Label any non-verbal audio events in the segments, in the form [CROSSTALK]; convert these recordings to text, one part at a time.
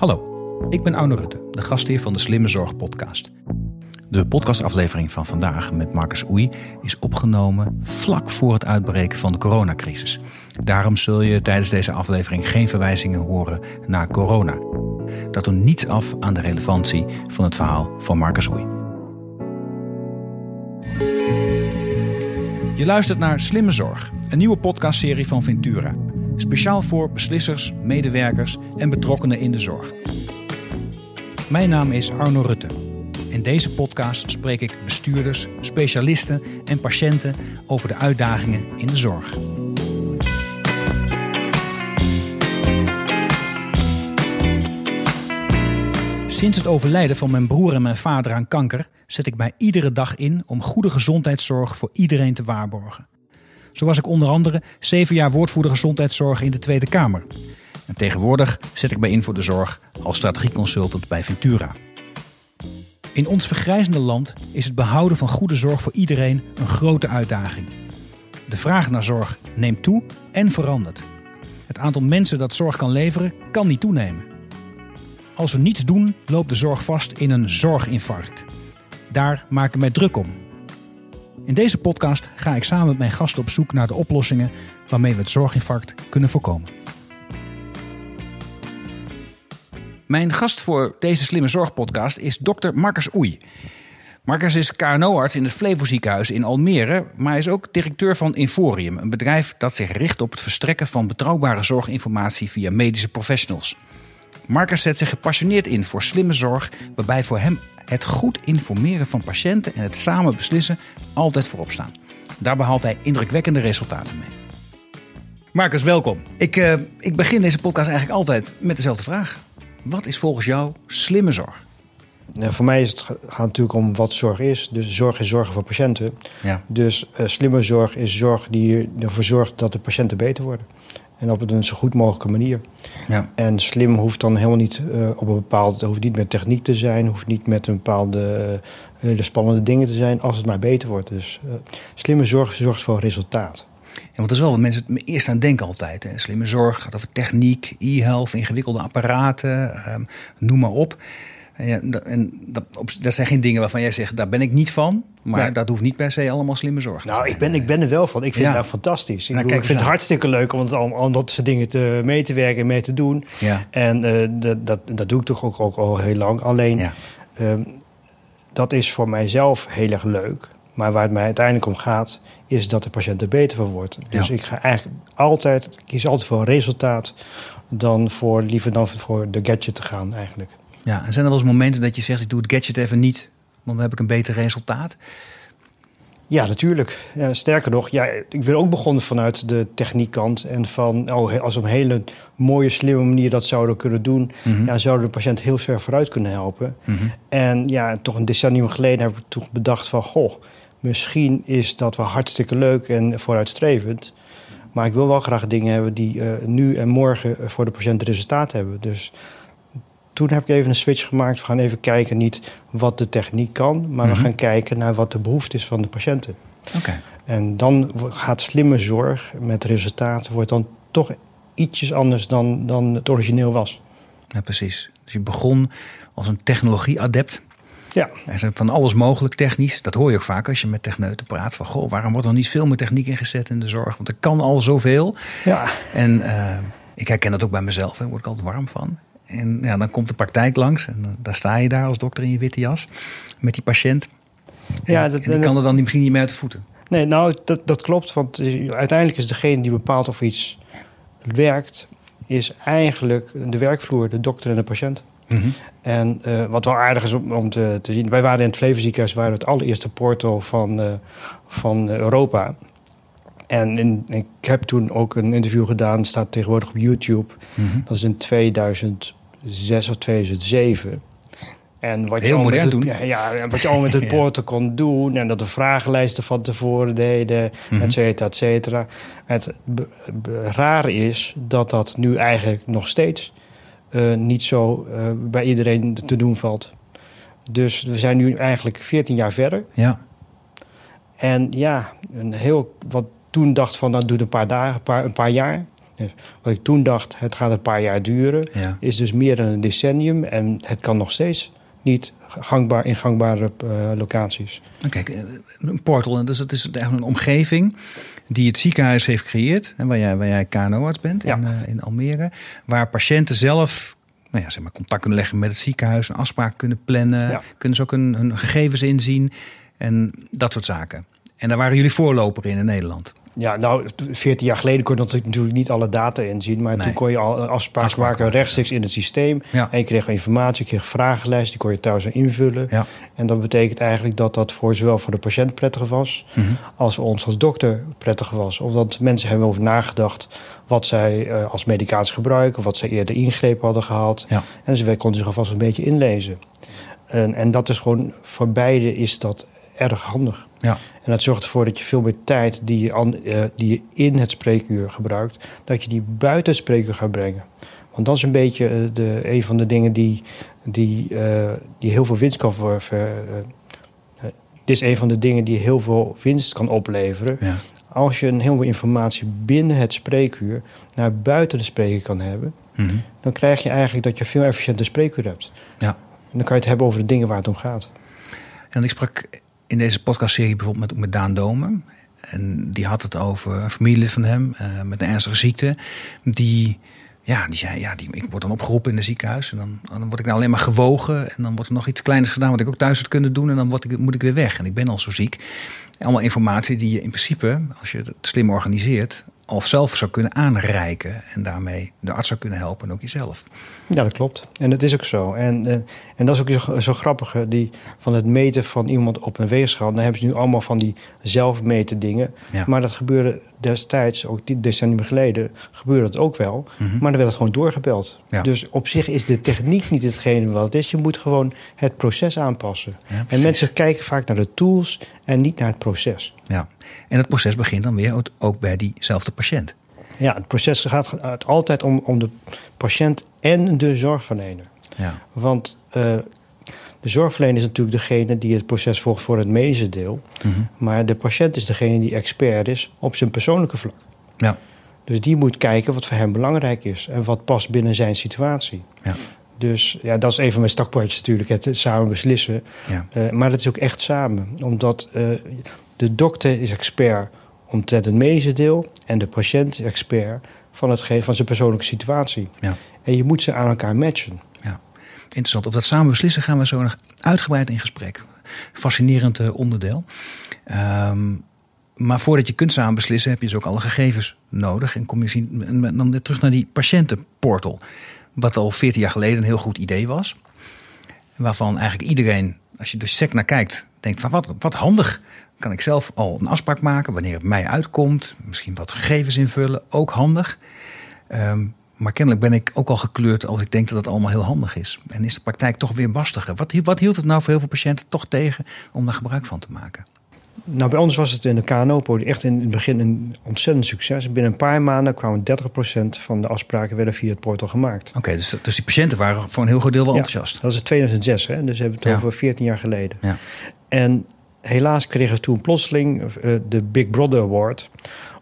Hallo, ik ben Arno Rutte, de gastheer van de Slimme Zorg podcast. De podcastaflevering van vandaag met Marcus Oei is opgenomen vlak voor het uitbreken van de coronacrisis. Daarom zul je tijdens deze aflevering geen verwijzingen horen naar corona. Dat doet niets af aan de relevantie van het verhaal van Marcus Oei. Je luistert naar Slimme Zorg, een nieuwe podcastserie van Ventura. Speciaal voor beslissers, medewerkers en betrokkenen in de zorg. Mijn naam is Arno Rutte. In deze podcast spreek ik bestuurders, specialisten en patiënten over de uitdagingen in de zorg. Sinds het overlijden van mijn broer en mijn vader aan kanker zet ik mij iedere dag in om goede gezondheidszorg voor iedereen te waarborgen. Zo was ik onder andere zeven jaar woordvoerder gezondheidszorg in de Tweede Kamer. En tegenwoordig zet ik mij in voor de zorg als strategieconsultant bij Ventura. In ons vergrijzende land is het behouden van goede zorg voor iedereen een grote uitdaging. De vraag naar zorg neemt toe en verandert. Het aantal mensen dat zorg kan leveren kan niet toenemen. Als we niets doen, loopt de zorg vast in een zorginfarct. Daar maak ik mij druk om. In deze podcast ga ik samen met mijn gasten op zoek naar de oplossingen waarmee we het zorginfarct kunnen voorkomen. Mijn gast voor deze Slimme Zorgpodcast is dokter Marcus Oei. Marcus is KNO-arts in het Flevo ziekenhuis in Almere, maar is ook directeur van Inforium, een bedrijf dat zich richt op het verstrekken van betrouwbare zorginformatie via medische professionals. Marcus zet zich gepassioneerd in voor slimme zorg, waarbij voor hem het goed informeren van patiënten en het samen beslissen altijd voorop staan. Daar behaalt hij indrukwekkende resultaten mee. Marcus, welkom. Ik, uh, ik begin deze podcast eigenlijk altijd met dezelfde vraag. Wat is volgens jou slimme zorg? Nou, voor mij is het, gaat het natuurlijk om wat zorg is. Dus zorg is zorgen voor patiënten. Ja. Dus uh, slimme zorg is zorg die ervoor zorgt dat de patiënten beter worden. En op een zo goed mogelijke manier. Ja. En slim hoeft dan helemaal niet uh, op een bepaalde, hoeft niet met techniek te zijn, hoeft niet met een bepaalde uh, hele spannende dingen te zijn, als het maar beter wordt. Dus uh, slimme zorg zorgt voor resultaat. Ja, want dat is wel wat mensen het eerst aan denken altijd. Hè. Slimme zorg gaat over techniek, e-health, ingewikkelde apparaten, um, noem maar op. Ja, en dat, dat, zijn geen dingen waarvan jij zegt, daar ben ik niet van. Maar dat hoeft niet per se allemaal slimme zorg nou, ik ben, ik ben er wel van. Ik vind ja. dat fantastisch. Ik, nou, kijk, ik vind het hartstikke leuk om, het, om dat soort dingen te, mee te werken en mee te doen. Ja. En uh, dat, dat, dat doe ik toch ook, ook al heel lang. Alleen, um, dat is voor mijzelf heel erg leuk. Maar waar het mij uiteindelijk om gaat, is dat de patiënt er beter van wordt. Dus ik ga eigenlijk altijd, kies altijd voor resultaat dan voor, liever dan voor de gadget te gaan eigenlijk. Ja, en zijn er wel eens momenten dat je zegt: ik doe het gadget even niet, want dan heb ik een beter resultaat? Ja, natuurlijk. Ja, sterker nog, ja, ik ben ook begonnen vanuit de techniekkant. En van, oh, als op een hele mooie, slimme manier dat zouden kunnen doen... Mm ja, zouden de patiënt heel ver vooruit kunnen helpen. Mm -hmm. En ja, toch een decennium geleden heb ik toen bedacht van... goh, misschien is dat wel hartstikke leuk en vooruitstrevend... maar ik wil wel graag dingen hebben die uh, nu en morgen voor de patiënt resultaat hebben. Dus toen heb ik even een switch gemaakt. We gaan even kijken niet wat de techniek kan, maar mm -hmm. we gaan kijken naar wat de behoefte is van de patiënten. Okay. En dan gaat slimme zorg met resultaten wordt dan toch ietsjes anders dan, dan het origineel was. Ja, precies. Dus je begon als een technologie-adept. Ja. Er zijn van alles mogelijk technisch. Dat hoor je ook vaak als je met techneuten praat. Van, goh, waarom wordt er niet veel meer techniek ingezet in de zorg? Want er kan al zoveel. Ja. En uh, ik herken dat ook bij mezelf. Daar word ik altijd warm van. En ja, dan komt de praktijk langs en daar sta je daar als dokter in je witte jas met die patiënt. Ja, dat, en die kan er dan misschien niet meer uit de voeten. Nee, nou, dat, dat klopt. Want uiteindelijk is degene die bepaalt of iets werkt, is eigenlijk de werkvloer, de dokter en de patiënt. Mm -hmm. En uh, wat wel aardig is om, om te, te, zien, wij waren in het Flevenziekenhuis, waren het allereerste porto van, uh, van Europa. En in, ik heb toen ook een interview gedaan, staat tegenwoordig op YouTube. Mm -hmm. Dat is in 2000 2006 of 2007. En wat Heel je modern het, doen. Ja, wat je al met het [LAUGHS] poorten kon doen. En dat de vragenlijsten van tevoren deden, mm -hmm. et cetera, et cetera. Het rare is dat dat nu eigenlijk nog steeds uh, niet zo uh, bij iedereen te doen valt. Dus we zijn nu eigenlijk 14 jaar verder. Ja. En ja, een heel, wat toen dacht van, dat nou, doet een paar dagen, een paar, een paar jaar Dus wat ik toen dacht, het gaat een paar jaar duren, Ja. is dus meer dan een decennium. En het kan nog steeds niet gangbaar in gangbare eh, locaties. Nou, kijk, eh, een portal, dus het is eigenlijk een omgeving die het ziekenhuis heeft gecreëerd. En waar jij, waar jij KNO-arts bent Ja. in, eh, in Almere. Waar patiënten zelf nou ja, zeg maar, contact kunnen leggen met het ziekenhuis. Een afspraak kunnen plannen. Ja. Kunnen ze ook hun, hun gegevens inzien. En dat soort zaken. En daar waren jullie voorloper in in Nederland. Ja, nou, 14 jaar geleden kon je natuurlijk niet alle data inzien. Maar Nee. toen kon je al een afspraak Afspraak maken rechtstreeks in het systeem. Ja. En je kreeg informatie, je kreeg vragenlijst, die kon je thuis invullen. Ja. En dat betekent eigenlijk dat dat voor zowel voor de patiënt prettig was... Mhm. als voor ons als dokter prettig was. Of dat mensen hebben over nagedacht wat zij eh, als medicatie gebruiken... wat zij eerder ingrepen hadden gehad. Ja. En ze konden zich alvast een beetje inlezen. En, en dat is gewoon, voor beide is dat erg handig. Ja. En dat zorgt ervoor dat je veel meer tijd die je, an- eh, die je in het spreekuur gebruikt... dat je die buiten het spreekuur gaat brengen. Want dat is een beetje eh, de, een van de dingen die, die, eh, die heel veel winst kan voor... ver- dit is een van de dingen die heel veel winst kan opleveren. Ja. Als je een heleboel informatie binnen het spreekuur... naar buiten de spreekuur kan hebben... Mhm. dan krijg je eigenlijk dat je veel efficiënter spreekuur hebt. Ja. En dan kan je het hebben over de dingen waar het om gaat. En ik sprak in deze podcastserie bijvoorbeeld met, met Daan Domen. En die had het over een familielid van hem eh, met een ernstige ziekte. Die, ja, die zei, ja, die, ik word dan opgeroepen in het ziekenhuis. En dan, dan word ik nou alleen maar gewogen. En dan wordt er nog iets kleins gedaan wat ik ook thuis had kunnen doen. En dan word ik, moet ik weer weg. En ik ben al zo ziek. Allemaal informatie die je in principe, als je het slim organiseert... al zelf zou kunnen aanreiken. En daarmee de arts zou kunnen helpen en ook jezelf. Ja, dat klopt. En dat is ook zo. En, eh, en dat is ook zo, zo grappig, hè, die, van het meten van iemand op een weegschaal. Dan hebben ze nu allemaal van die zelfmeten dingen. Ja. Maar dat gebeurde destijds, ook die decennium geleden, gebeurde dat ook wel. Mhm. Maar dan werd het gewoon doorgebeld. Ja. Dus op zich is de techniek niet hetgene wat het is. Je moet gewoon het proces aanpassen. Ja, en mensen kijken vaak naar de tools en niet naar het proces. Ja. En het proces begint dan weer ook- bij diezelfde patiënt. Ja, het proces gaat altijd om, om de patiënt en de zorgverlener. Ja. Want eh, de zorgverlener is natuurlijk degene die het proces volgt voor het medische deel. Mhm. Maar de patiënt is degene die expert is op zijn persoonlijke vlak. Ja. Dus die moet kijken wat voor hem belangrijk is en wat past binnen zijn situatie. Ja. Dus ja, dat is een van mijn stakpoortjes natuurlijk, het samen beslissen. Ja. Eh, maar dat is ook echt samen. Omdat eh, de dokter is expert omtrent het medische deel... en de patiënt is expert van, het van zijn persoonlijke situatie. Ja. En je moet ze aan elkaar matchen. Interessant. Op dat samen beslissen gaan we zo nog uitgebreid in gesprek. Fascinerend eh, onderdeel. Ehm, maar voordat je kunt samen beslissen, heb je dus ook alle gegevens nodig. En kom je zien, en dan weer terug naar die patiëntenportal. Wat al 14 jaar geleden een heel goed idee was. Waarvan eigenlijk iedereen, als je er sec naar kijkt, denkt van wat, wat handig. Kan ik zelf al een afspraak maken wanneer het mij uitkomt. Misschien wat gegevens invullen, ook handig. Ehm, maar kennelijk ben ik ook al gekleurd als ik denk dat het allemaal heel handig is. En is de praktijk toch weer bastiger. Wat, wat hield het nou voor heel veel patiënten toch tegen om daar gebruik van te maken? Nou, bij ons was het in de KNO-poli echt in het begin een ontzettend succes. Binnen een paar maanden kwamen 30% van de afspraken werden via het portal gemaakt. Oké, dus, dus die patiënten waren voor een heel groot deel wel Ja, enthousiast. Dat is 2006, hè? dus we hebben het Ja. over 14 jaar geleden. Ja. En helaas kregen we toen plotseling eh, de Big Brother Award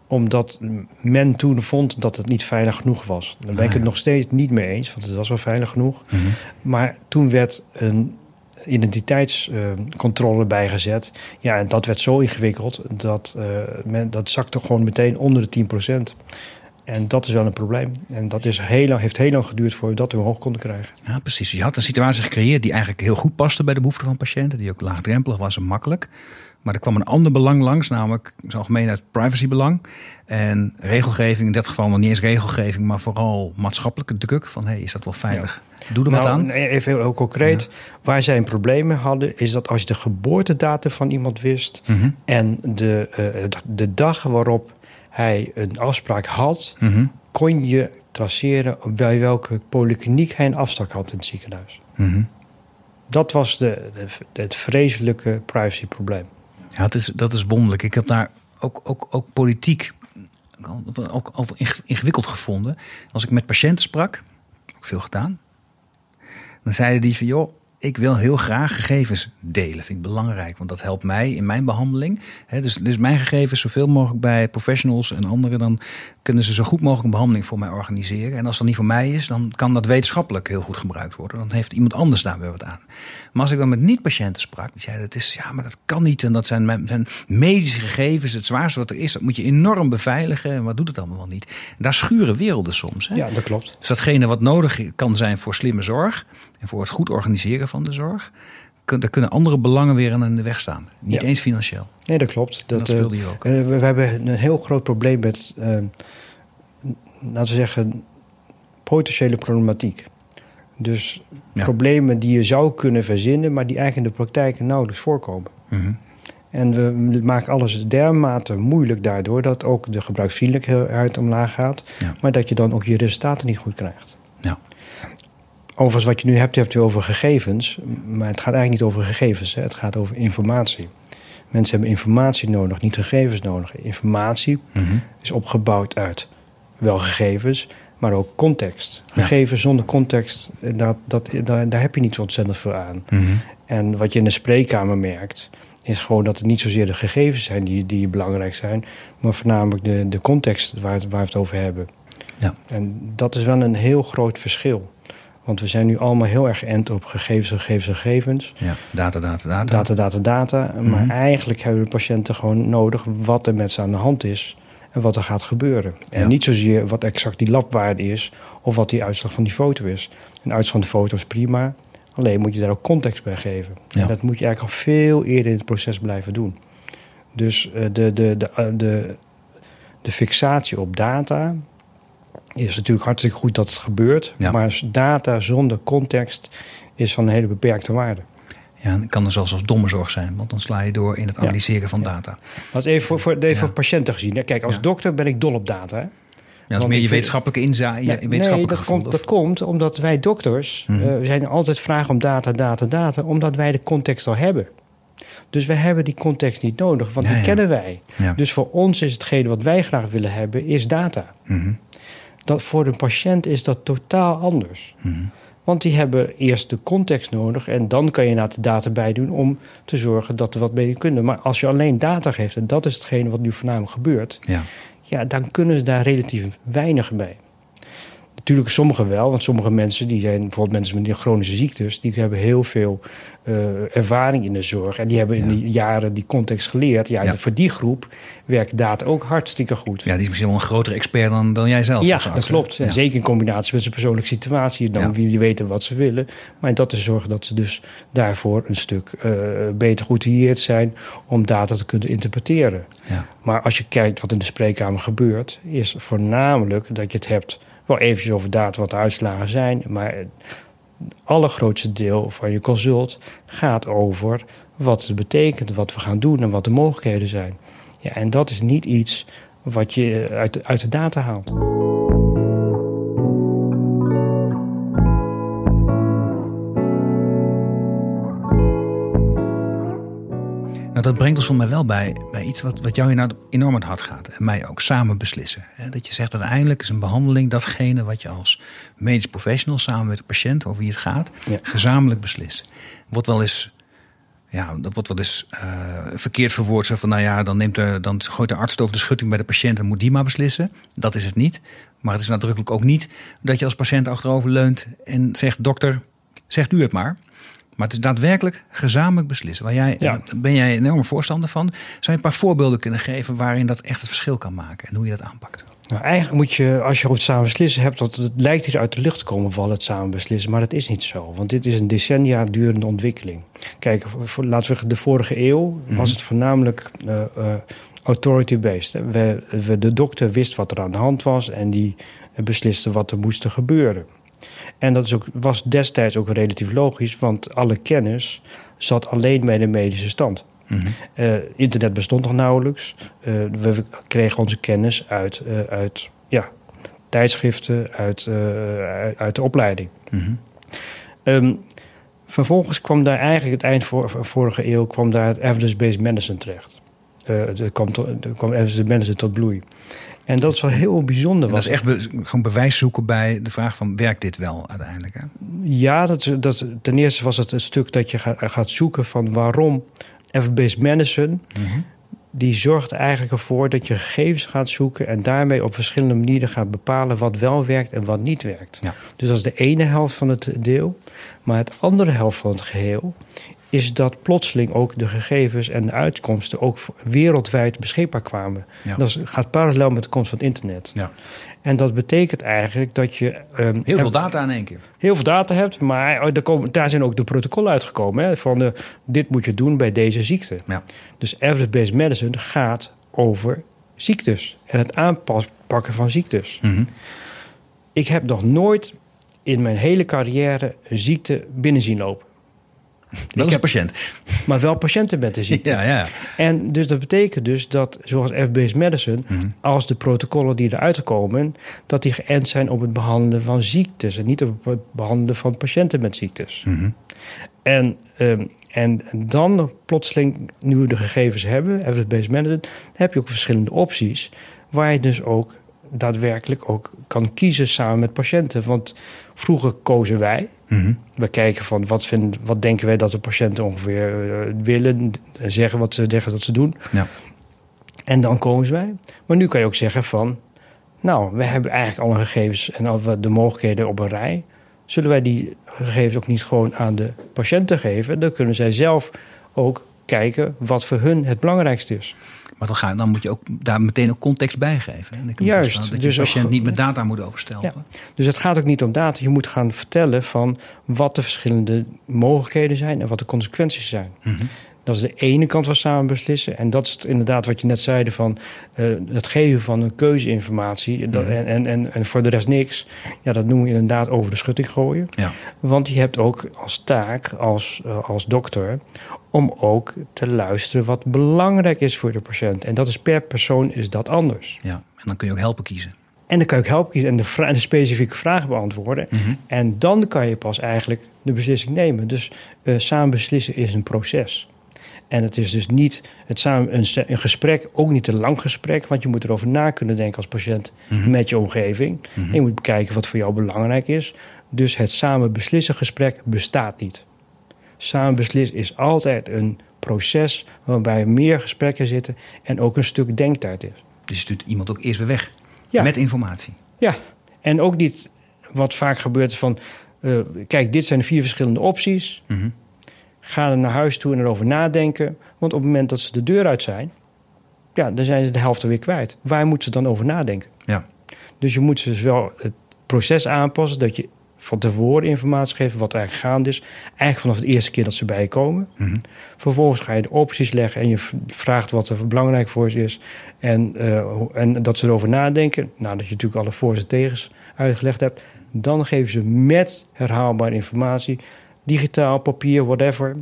omdat men toen vond dat het niet veilig genoeg was. Daar ben ik Ah, het nog steeds niet mee eens, want het was wel veilig genoeg. Mhm. Maar toen werd een identiteitscontrole bijgezet. Ja, en dat werd zo ingewikkeld dat eh, men, dat zakte gewoon meteen onder de 10%. En dat is wel een probleem. En dat is heel lang, heeft heel lang geduurd voordat we hem hoog konden krijgen. Ja, precies. Je had een situatie gecreëerd die eigenlijk heel goed paste bij de behoeften van patiënten. Die ook laagdrempelig was en makkelijk. Maar er kwam een ander belang langs, namelijk het algemeen het privacybelang. En regelgeving, in dit geval nog niet eens regelgeving, maar vooral maatschappelijke druk. Van hey, is dat wel veilig? Doe er wat Nou, aan. nee, Even heel, concreet. Waar zij een probleem mee hadden, is dat als je de geboortedatum van iemand wist Mhm. en de, eh, de dag waarop hij een afspraak had, Mhm. kon je traceren bij welke polykliniek hij een afspraak had in het ziekenhuis. Mhm. Dat was de, de- het vreselijke privacyprobleem. Ja, het is, dat is wonderlijk. Ik heb daar ook, ook, ook politiek ook, ook altijd inge- ingewikkeld gevonden. Als ik met patiënten sprak, ik veel gedaan. Dan zeiden die van, joh, ik wil heel graag gegevens delen. Vind ik belangrijk, want dat helpt mij in mijn behandeling. dus, dus mijn gegevens zoveel mogelijk bij professionals en anderen. Dan kunnen ze zo goed mogelijk een behandeling voor mij organiseren. En als dat niet voor mij is, dan kan dat wetenschappelijk heel goed gebruikt worden. Dan heeft iemand anders daar weer wat aan. Maar als ik dan met niet-patiënten sprak, die zeiden: het is ja, maar dat kan niet. En dat zijn, mijn, zijn medische gegevens, het zwaarste wat er is. Dat moet je enorm beveiligen. En wat doet het allemaal wel niet? En daar schuren werelden soms. Ja, dat klopt. Dus datgene wat nodig kan zijn voor slimme zorg en voor het goed organiseren van de zorg, daar kunnen andere belangen weer aan de weg staan. Niet eens financieel. Nee, dat klopt. Dat, dat speelde hier ook. Uh, we, hebben een heel groot probleem met, uh, laten we zeggen, potentiële problematiek. Dus problemen die je zou kunnen verzinnen, maar die eigenlijk in de praktijk nauwelijks voorkomen. Mm En we maken alles dermate moeilijk daardoor dat ook de gebruiksvriendelijkheid omlaag gaat, maar dat je dan ook je resultaten niet goed krijgt. Ja. Overigens, wat je nu hebt, hebt het over gegevens. Maar het gaat eigenlijk niet over gegevens. Hè. Het gaat over informatie. Mensen hebben informatie nodig, niet gegevens nodig. Informatie mhm. is opgebouwd uit wel gegevens, maar ook context. Gegevens zonder context, eh, dat, dat, daar, daar, heb je niet zo ontzettend veel aan. Mhm. En wat je in de spreekkamer merkt, is gewoon dat het niet zozeer de gegevens zijn die, die belangrijk zijn, maar voornamelijk de, de context waar, waar we het over hebben. Ja. En dat is wel een heel groot verschil. Want we zijn nu allemaal heel erg geënt op gegevens, gegevens, gegevens. Ja, data, data, data. Data, data, data. Maar Mhm. eigenlijk hebben de patiënten gewoon nodig wat er met ze aan de hand is en wat er gaat gebeuren. En Ja. niet zozeer wat exact die labwaarde is of wat die uitslag van die foto is. Een uitslag van de foto is prima, alleen moet je daar ook context bij geven. Ja. En dat moet je eigenlijk al veel eerder in het proces blijven doen. Dus eh, de, de, de, eh, de, de fixatie op data is natuurlijk hartstikke goed dat het gebeurt. Ja. Maar data zonder context is van een hele beperkte waarde. Ja, en het kan er zelfs als domme zorg zijn, want dan sla je door in het Ja. analyseren van data. Dat is even voor, voor, even voor patiënten gezien. Kijk, als dokter ben ik dol op data. Hè? Ja, dat is Want meer je wetenschappelijke inza, je Nee, wetenschappelijke nee, dat, gevoel, komt, of- dat komt omdat wij dokters, we zijn altijd vragen om data, data, data, omdat wij de context al hebben. Dus wij hebben die context niet nodig, want Ja, die ja. kennen wij. Ja. Dus voor ons is hetgene wat wij graag willen hebben, is data. Mhm. Dat, voor een patiënt is dat totaal anders. Mhm. Want die hebben eerst de context nodig en dan kan je naar de data bij doen om te zorgen dat er wat mee kunnen. Maar als je alleen data geeft, en dat is hetgene wat nu voornamelijk gebeurt, Ja. ja, dan kunnen ze daar relatief weinig bij. Natuurlijk sommigen wel, want sommige mensen, die zijn bijvoorbeeld mensen met chronische ziektes, die hebben heel veel eh, ervaring in de zorg. En die hebben in Ja. die jaren die context geleerd. Ja, Ja. voor die groep werkt data ook hartstikke goed. ja, die is misschien wel een grotere expert dan, dan jij zelf. Ja, dat arts, klopt. Ja. Zeker in combinatie met zijn persoonlijke situatie. Dan wie die weten wat ze willen. Maar dat te zorgen dat ze dus daarvoor een stuk eh, beter geoutilleerd zijn om data te kunnen interpreteren. Ja. Maar als je kijkt wat in de spreekkamer gebeurt, is voornamelijk dat je het hebt wel eventjes over data wat de uitslagen zijn. Maar het allergrootste deel van je consult gaat over wat het betekent, wat we gaan doen en wat de mogelijkheden zijn. Ja, en dat is niet iets wat je uit uit de data haalt. Nou, dat brengt ons van mij wel bij, bij iets wat, wat jou nou enorm aan het hart gaat. En mij ook samen beslissen. Hè? Dat je zegt uiteindelijk is een behandeling datgene wat je als medisch professional samen met de patiënt over wie het gaat, Ja. gezamenlijk beslist. Wordt wel eens, ja, dat wordt wel eens eh, verkeerd verwoord. Zo van nou ja, dan, neemt de, dan gooit de arts over de schutting bij de patiënt en moet die maar beslissen. Dat is het niet. Maar het is nadrukkelijk ook niet dat je als patiënt achterover leunt en zegt: dokter, zegt u het maar. Maar het is daadwerkelijk gezamenlijk beslissen. Waar jij, Ja. Ben jij een enorme voorstander van. Zou je een paar voorbeelden kunnen geven waarin dat echt het verschil kan maken en hoe je dat aanpakt? Nou, eigenlijk moet je, als je over het samen beslissen hebt, dat het lijkt hier uit de lucht te komen vallen, het samen beslissen. Maar dat is niet zo. Want dit is een decennia durende ontwikkeling. Kijk, voor, laten we zeggen, de vorige eeuw was het voornamelijk eh, eh, authority-based. we, de dokter wist wat er aan de hand was en die besliste wat er moest gebeuren. En dat is ook, was destijds ook relatief logisch, want alle kennis zat alleen bij de medische stand. Eh, internet bestond nog nauwelijks. Eh, we kregen onze kennis uit, eh, uit ja, tijdschriften, uit, uit, de opleiding. Mhm. Ehm, vervolgens kwam daar eigenlijk het eind voor, vorige eeuw kwam daar het evidence-based medicine terecht. Uh, er kwam, er kwam de mensen tot bloei. En dat is wel heel bijzonder. dat is echt gewoon bewijs zoeken bij de vraag van werkt dit wel uiteindelijk? Hè? Ja, dat, dat, ten eerste was het een stuk dat je gaat, gaat zoeken van waarom evidence medicine. Mhm. Die zorgt eigenlijk ervoor dat je gegevens gaat zoeken en daarmee op verschillende manieren gaat bepalen wat wel werkt en wat niet werkt. Ja. Dus dat is de ene helft van het deel. Maar het andere helft van het geheel is dat plotseling ook de gegevens en de uitkomsten ook wereldwijd beschikbaar kwamen. Dat gaat parallel met de komst van het internet. Ja. En dat betekent eigenlijk dat je. Um, heel veel data in één keer. Heel veel data hebt, maar er komen, daar zijn ook de protocollen uitgekomen. Hè, van de, dit moet je doen bij deze ziekte. Ja. Dus evidence-based medicine gaat over ziektes en het aanpakken van ziektes. Mm Ik heb nog nooit in mijn hele carrière een ziekte binnen zien lopen. Wel een patiënt. Maar wel patiënten met de ziekte. Ja, ja. En dus dat betekent dus dat, zoals FBS Medicine, mhm. als de protocollen die eruit komen, dat die geënt zijn op het behandelen van ziektes en niet op het behandelen van patiënten met ziektes. Mhm. En, um, en dan plotseling, nu we de gegevens hebben, evidence-based medicine, heb je ook verschillende opties waar je dus ook daadwerkelijk ook kan kiezen samen met patiënten. Want vroeger kozen wij. Mhm. We kijken van wat, vinden, wat denken wij dat de patiënten ongeveer uh, willen. Zeggen wat ze zeggen dat ze doen. Ja. En dan kozen wij. Maar nu kan je ook zeggen van... Nou, we hebben eigenlijk alle gegevens en al de mogelijkheden op een rij. Zullen wij die gegevens ook niet gewoon aan de patiënten geven? Dan kunnen zij zelf ook kijken wat voor hun het belangrijkste is. Maar dan, ga, dan moet je ook daar meteen ook context bij geven. Juist. Dat dus je patiënt niet met data moet overstellen. Dus het gaat ook niet om data. Je moet gaan vertellen van wat de verschillende mogelijkheden zijn en wat de consequenties zijn. Mm Dat is de ene kant van samen beslissen. En dat is inderdaad wat je net zei van uh, het geven van een keuzeinformatie. Mhm. en, en, en, en, voor de rest niks. Ja, dat noem je inderdaad over de schutting gooien. Ja. Want je hebt ook als taak, als, uh, als dokter, om ook te luisteren wat belangrijk is voor de patiënt. En dat is per persoon is dat anders. Ja, en dan kun je ook helpen kiezen. En dan kan je ook helpen kiezen en de, de specifieke vragen beantwoorden. Mhm. En dan kan je pas eigenlijk de beslissing nemen. Dus uh, samen beslissen is een proces. En het is dus niet het samen, een, een, gesprek, ook niet een lang gesprek, want je moet erover na kunnen denken als patiënt mhm. met je omgeving. Mhm. En je moet bekijken wat voor jou belangrijk is. Dus het samen beslissen gesprek bestaat niet. Samen beslissen is altijd een proces waarbij meer gesprekken zitten en ook een stuk denktijd is. Dus je stuurt iemand ook eerst weer weg met informatie. Ja, en ook niet wat vaak gebeurt van... Uh, kijk, dit zijn de vier verschillende opties. Mm Ga er naar huis toe en erover nadenken. Want op het moment dat ze de deur uit zijn... ja, dan zijn ze de helft weer kwijt. Waar moeten ze dan over nadenken? Ja. Dus je moet ze dus wel het proces aanpassen... dat je van tevoren informatie geven wat eigenlijk gaande is. Eigenlijk vanaf de eerste keer dat ze bijkomen. Mm Vervolgens ga je de opties leggen en je vraagt wat er belangrijk voor ze is. En, uh, en dat ze erover nadenken. Nou, dat je natuurlijk alle voor's en tegens uitgelegd hebt. Dan geven ze met herhaalbare informatie, digitaal, papier, whatever.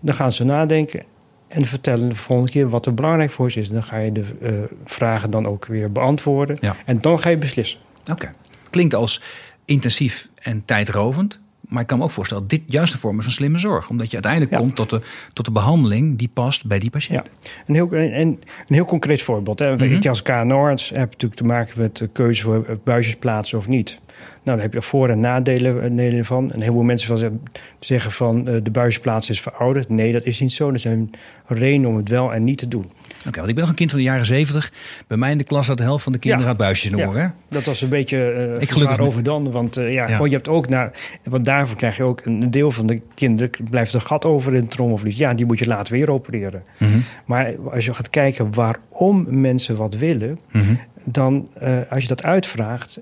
Dan gaan ze nadenken en vertellen de volgende keer wat er belangrijk voor ze is. Dan ga je de uh, vragen dan ook weer beantwoorden. Ja. En dan ga je beslissen. Oké. Klinkt als intensief en tijdrovend. Maar ik kan me ook voorstellen dat dit juist een vorm is van slimme zorg. Omdat je uiteindelijk komt tot de, tot de behandeling die past bij die patiënt. Ja. Een, heel, een, een heel concreet voorbeeld. Hè. Mm Ik als KNO-arts heb natuurlijk te maken met de keuze voor buisjes plaatsen of niet. Nou, daar heb je voor- en nadelen, eh, van. En heel veel mensen van zeggen van uh, de buisjesplaats is verouderd. Nee, dat is niet zo. Er zijn redenen om het wel en niet te doen. Oké, want ik ben nog een kind van de jaren zeventig. Bij mij in de klas had de helft van de kinderen ja. buisjes in Ja, dat was een beetje uh, ik over dan. Want uh, ja, ja. je hebt ook naar, want daarvoor krijg je ook een deel van de kinderen blijft een gat over in het trommelvlies. Ja, die moet je later weer opereren. Mhm. Maar als je gaat kijken waarom mensen wat willen, mhm. dan uh, als je dat uitvraagt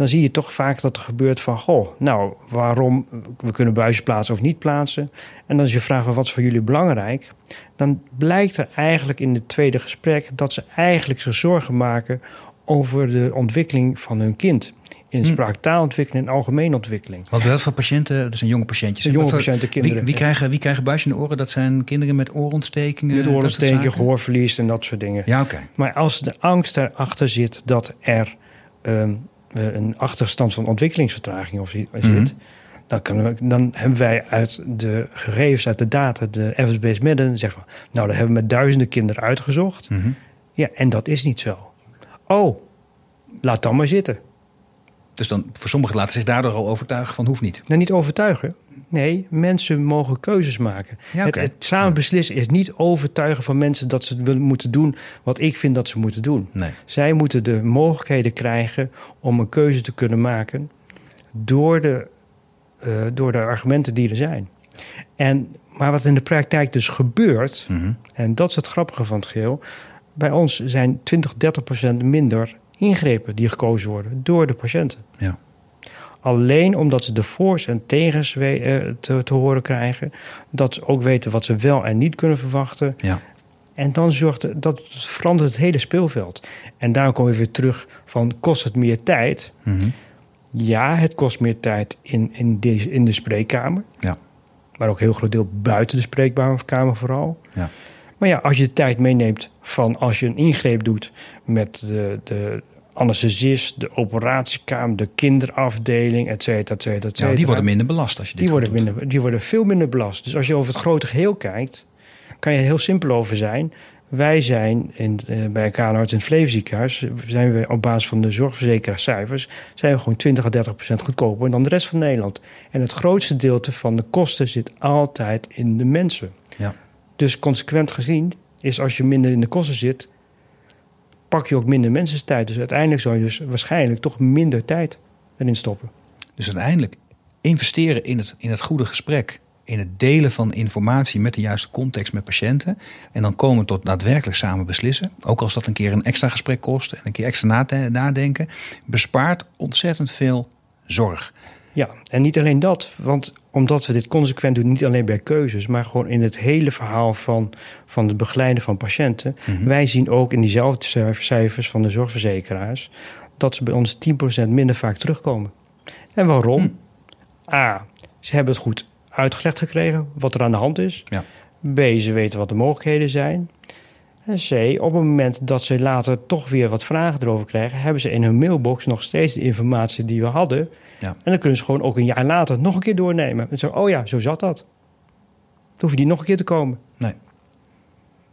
dan zie je toch vaak dat er gebeurt van... goh, nou, waarom... we kunnen buizen plaatsen of niet plaatsen. En dan is je vraag, wat is voor jullie belangrijk? Dan blijkt er eigenlijk in het tweede gesprek... dat ze eigenlijk zich zorgen maken over de ontwikkeling van hun kind. In hm. spraak-taalontwikkeling en algemene ontwikkeling. Wat wel voor patiënten? Dat zijn jonge patiëntjes. Jonge voor, patiënten, kinderen. Wie, wie krijgen, wie krijgen buisjes in de oren? Dat zijn kinderen met oorontstekingen? Met oorontstekingen, gehoorverlies en dat soort dingen. Ja, oké. Maar als de angst erachter zit dat er... Um, een achterstand van ontwikkelingsvertraging of zit, mhm. Dan, kunnen we, dan hebben wij uit de gegevens, uit de data, de evidence-based medicine, zeggen van, nou, dat hebben we met duizenden kinderen uitgezocht. Mhm. Ja, en dat is niet zo. Oh, laat dan maar zitten. Dus dan voor sommigen laten zich daardoor al overtuigen van hoeft niet. Nou, niet overtuigen. Nee, mensen mogen keuzes maken. Ja, het, samen beslissen is niet overtuigen van mensen dat ze willen moeten doen wat ik vind dat ze moeten doen. Nee. Zij moeten de mogelijkheden krijgen om een keuze te kunnen maken door de, eh, door de argumenten die er zijn. En, maar wat in de praktijk dus gebeurt, Mhm. en dat is het grappige van het geheel, bij ons zijn 20, 30 procent minder ingrepen die gekozen worden door de patiënten. Ja. Alleen omdat ze de voor's en tegens eh, te, te horen krijgen. Dat ze ook weten wat ze wel en niet kunnen verwachten. Ja. En dan zorgt dat verandert het hele speelveld. En daarom komen we weer terug van kost het meer tijd? Mhm. Ja, het kost meer tijd in, in, deze, in de spreekkamer. Ja. Maar ook een heel groot deel buiten de spreekkamer vooral. Ja. Maar ja, als je de tijd meeneemt van als je een ingreep doet met de, de anesthesist, de operatiekamer, de kinderafdeling, et cetera, et cetera, et Ja, cetera. die worden minder belast als je dit die worden, doet. minder, die worden veel minder belast. Dus als je over het grote geheel kijkt, kan je er heel simpel over zijn. Wij zijn in, eh, bij KNHart in het Flevo ziekenhuis, zijn we op basis van de zorgverzekeraarcijfers, zijn we gewoon 20 à 30 procent goedkoper dan de rest van Nederland. En het grootste gedeelte van de kosten zit altijd in de mensen. Ja. Dus consequent gezien is als je minder in de kosten zit, pak je ook minder mensenstijd. Dus uiteindelijk zou je dus waarschijnlijk toch minder tijd erin stoppen. Dus uiteindelijk investeren in het, in het goede gesprek. In het delen van informatie met de juiste context met patiënten. En dan komen tot daadwerkelijk samen beslissen. Ook als dat een keer een extra gesprek kost en een keer extra na- nadenken. Bespaart ontzettend veel zorg. Ja, en niet alleen dat. Want omdat we dit consequent doen, niet alleen bij keuzes, maar gewoon in het hele verhaal van, van het begeleiden van patiënten. Mhm. Wij zien ook in diezelfde cijf- cijfers van de zorgverzekeraars dat ze bij ons 10% minder vaak terugkomen. En waarom? A, ze hebben het goed uitgelegd gekregen wat er aan de hand is. Ja. B, ze weten wat de mogelijkheden zijn. En C, op het moment dat ze later toch weer wat vragen erover krijgen, hebben ze in hun mailbox nog steeds de informatie die we hadden. Ja. En dan kunnen ze gewoon ook een jaar later nog een keer doornemen. En zo, oh ja, zo zat dat. Dan hoef je die nog een keer te komen. Nee.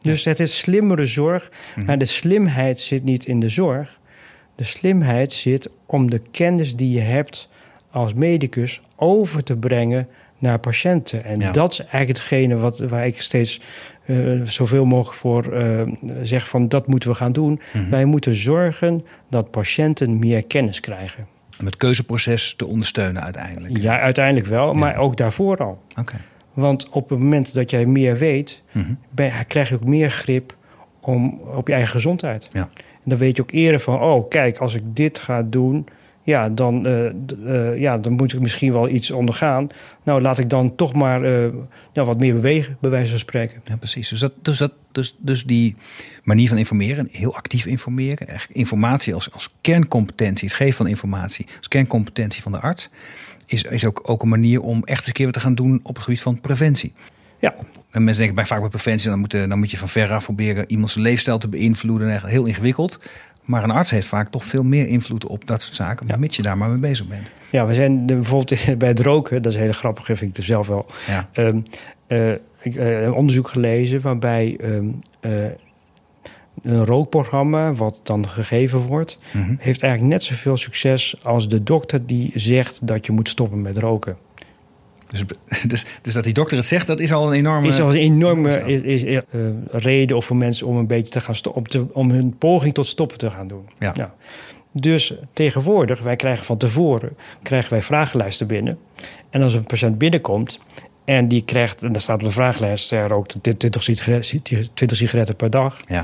Dus het is slimmere zorg. Mhm. Maar de slimheid zit niet in de zorg. De slimheid zit om de kennis die je hebt als medicus over te brengen naar patiënten. En Ja. dat is eigenlijk hetgene wat, waar ik steeds eh, zoveel mogelijk voor eh, zeg van dat moeten we gaan doen. Mhm. Wij moeten zorgen dat patiënten meer kennis krijgen. Om het keuzeproces te ondersteunen uiteindelijk. Ja, uiteindelijk wel, maar ook daarvoor al. Oké. Want op het moment dat jij meer weet, Mhm. ben- krijg je ook meer grip om, op je eigen gezondheid. Ja. En dan weet je ook eerder van, oh kijk, als ik dit ga doen, ja, dan, eh, eh, ja, dan moet ik misschien wel iets ondergaan. Nou, laat ik dan toch maar nou, wat meer bewegen, bij wijze van spreken. Ja, precies. Dus, dat, dus, dat, dus, dus die manier van informeren, heel actief informeren, informatie als, als kerncompetentie, het geven van informatie, als kerncompetentie van de arts, is, is ook, ook een manier om echt eens een keer wat te gaan doen op het gebied van preventie. Ja, En mensen denken bij, vaak bij preventie, dan moet, je- dan moet je van veraf proberen iemands leefstijl te beïnvloeden. Echt heel ingewikkeld. Maar een arts heeft vaak toch veel meer invloed op dat soort zaken, Ja. mits je daar maar mee bezig bent. ja we zijn bijvoorbeeld [LAUGHS] bij het roken, dat is heel grappig, vind ik er zelf wel. Ja. Ehm, eh, ik eh, heb een onderzoek gelezen waarbij ehm, eh, een rookprogramma, wat dan gegeven wordt, Mhm. heeft eigenlijk net zoveel succes als de dokter die zegt dat je moet stoppen met roken. Dus, dus, dus dat die dokter het zegt, dat is al een enorme... is al een enorme is, is, eh, reden of voor mensen om een beetje te gaan stoppen, om hun poging tot stoppen te gaan doen. Ja. Dus tegenwoordig, wij krijgen van tevoren krijgen wij vragenlijsten binnen. En als een patiënt binnenkomt en die krijgt, en daar staat op de vragenlijst, hij rookt 20 sigaretten, 20 sigaretten per dag. Ja.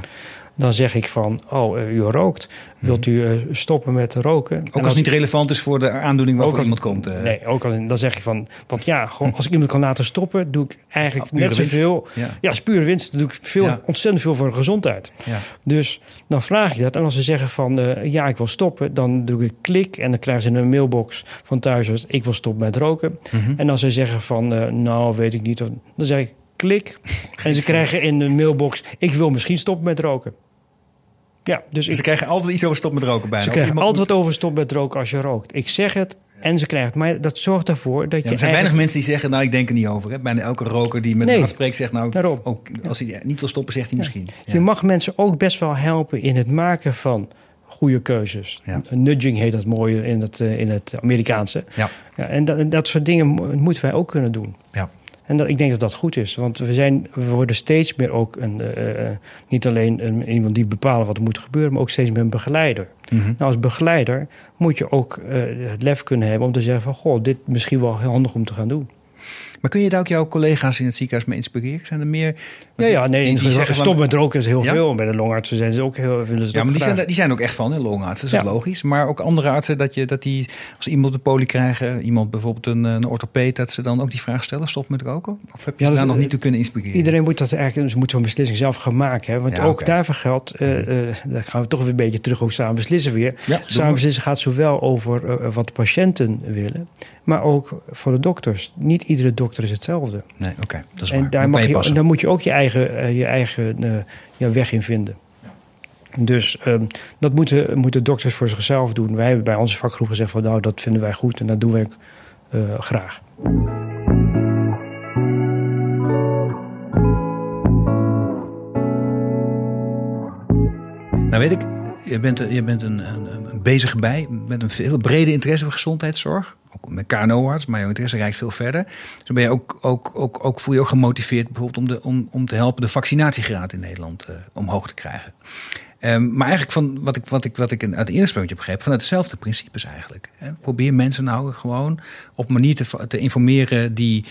Dan zeg ik van, oh, eh, u rookt. Wilt u eh, stoppen met roken? En Mhm. Ook als het niet relevant is voor de aandoening waarvoor als- iemand komt. eh. Nee, ook al, dan zeg je van, want ja, gewoon, als ik iemand kan laten stoppen, doe ik eigenlijk net winst. zoveel. Ja. Ja, is pure winst. Dan doe ik veel, Ja. ontzettend veel voor de gezondheid. Ja. Dus dan vraag je dat. En als ze zeggen van, ja, ik wil stoppen, dan doe ik klik. En dan krijgen ze een mailbox van thuis, ik wil stoppen met roken. Mhm. En als ze zeggen van, nou, weet ik niet. of- Dan zeg ik klik. en ze krijgen in de mailbox, ik wil misschien stoppen met roken. Ja, dus Dus ik, ze krijgen altijd iets over stop met roken bijna. ze Of krijgen altijd wat over stop met roken als je rookt. Ik zeg het En ze krijgen het. Maar dat zorgt ervoor dat Ja, je. er zijn weinig mensen die zeggen, nou, ik denk er niet over. Hè. Bijna elke roker die met Nee. een spreekt, zegt nou, Daarom. ook, als hij niet wil stoppen, zegt hij misschien. Je mag mensen ook best wel helpen in het maken van goede keuzes. Ja. Nudging heet dat mooi in het, eh, in het Amerikaanse. Ja. Ja, en dat, dat soort dingen mo- moeten wij ook kunnen doen. Ja. En dat, ik denk dat dat goed is. Want we, zijn, we worden steeds meer ook een, eh, eh, niet alleen een, iemand die bepaalt wat er moet gebeuren, maar ook steeds meer een begeleider. Mhm. Nou, als begeleider moet je ook eh, het lef kunnen hebben om te zeggen van... goh, dit is misschien wel heel handig om te gaan doen. Maar kun je daar ook jouw collega's in het ziekenhuis mee inspireren? Zijn er meer? Ja, ja, nee, die, die zeggen stop met roken is heel Ja? veel. Bij de longartsen zijn ze ook heel, het Ja, maar die zijn, die zijn ook echt van, hè, longartsen, dat is Ja. logisch. Maar ook andere artsen, dat, je, dat die, als iemand een poli krijgen, iemand bijvoorbeeld een, een orthopeed, dat ze dan ook die vraag stellen, stop met roken? Of heb je Ja, ze daar dat- nog niet toe kunnen inspireren? Iedereen moet dat eigenlijk dus moet zo'n beslissing zelf gaan maken. Hè? Want ook oké. daarvoor geldt, eh, eh, daar gaan we toch weer een beetje terug ook samen beslissen weer. Samen beslissen gaat zowel over eh, wat de patiënten willen, maar ook voor de dokters. Niet iedere dokter is hetzelfde. Nee, oké, dat is en waar. daar mag je, daar moet je ook je eigen, eh, je eigen eh, ja, weg in vinden. Dus ehm, dat moeten, moeten dokters voor zichzelf doen. Wij hebben bij onze vakgroep gezegd van nou, dat vinden wij goed en dat doen wij ook eh, graag. Nou weet ik, je bent, je bent een, een, een bezige bij met een veel brede interesse voor gezondheidszorg. Met KNO-arts, maar jouw interesse reikt veel verder. Dus ben je ook, ook, ook, ook, voel je ook gemotiveerd bijvoorbeeld om, de, om, om te helpen de vaccinatiegraad in Nederland eh, omhoog te krijgen. Ehm, maar eigenlijk van wat ik, wat ik, wat ik uit het eerste puntje heb begrepen, vanuit dezelfde principes eigenlijk. Hè. Probeer mensen nou gewoon op manier te, te informeren die,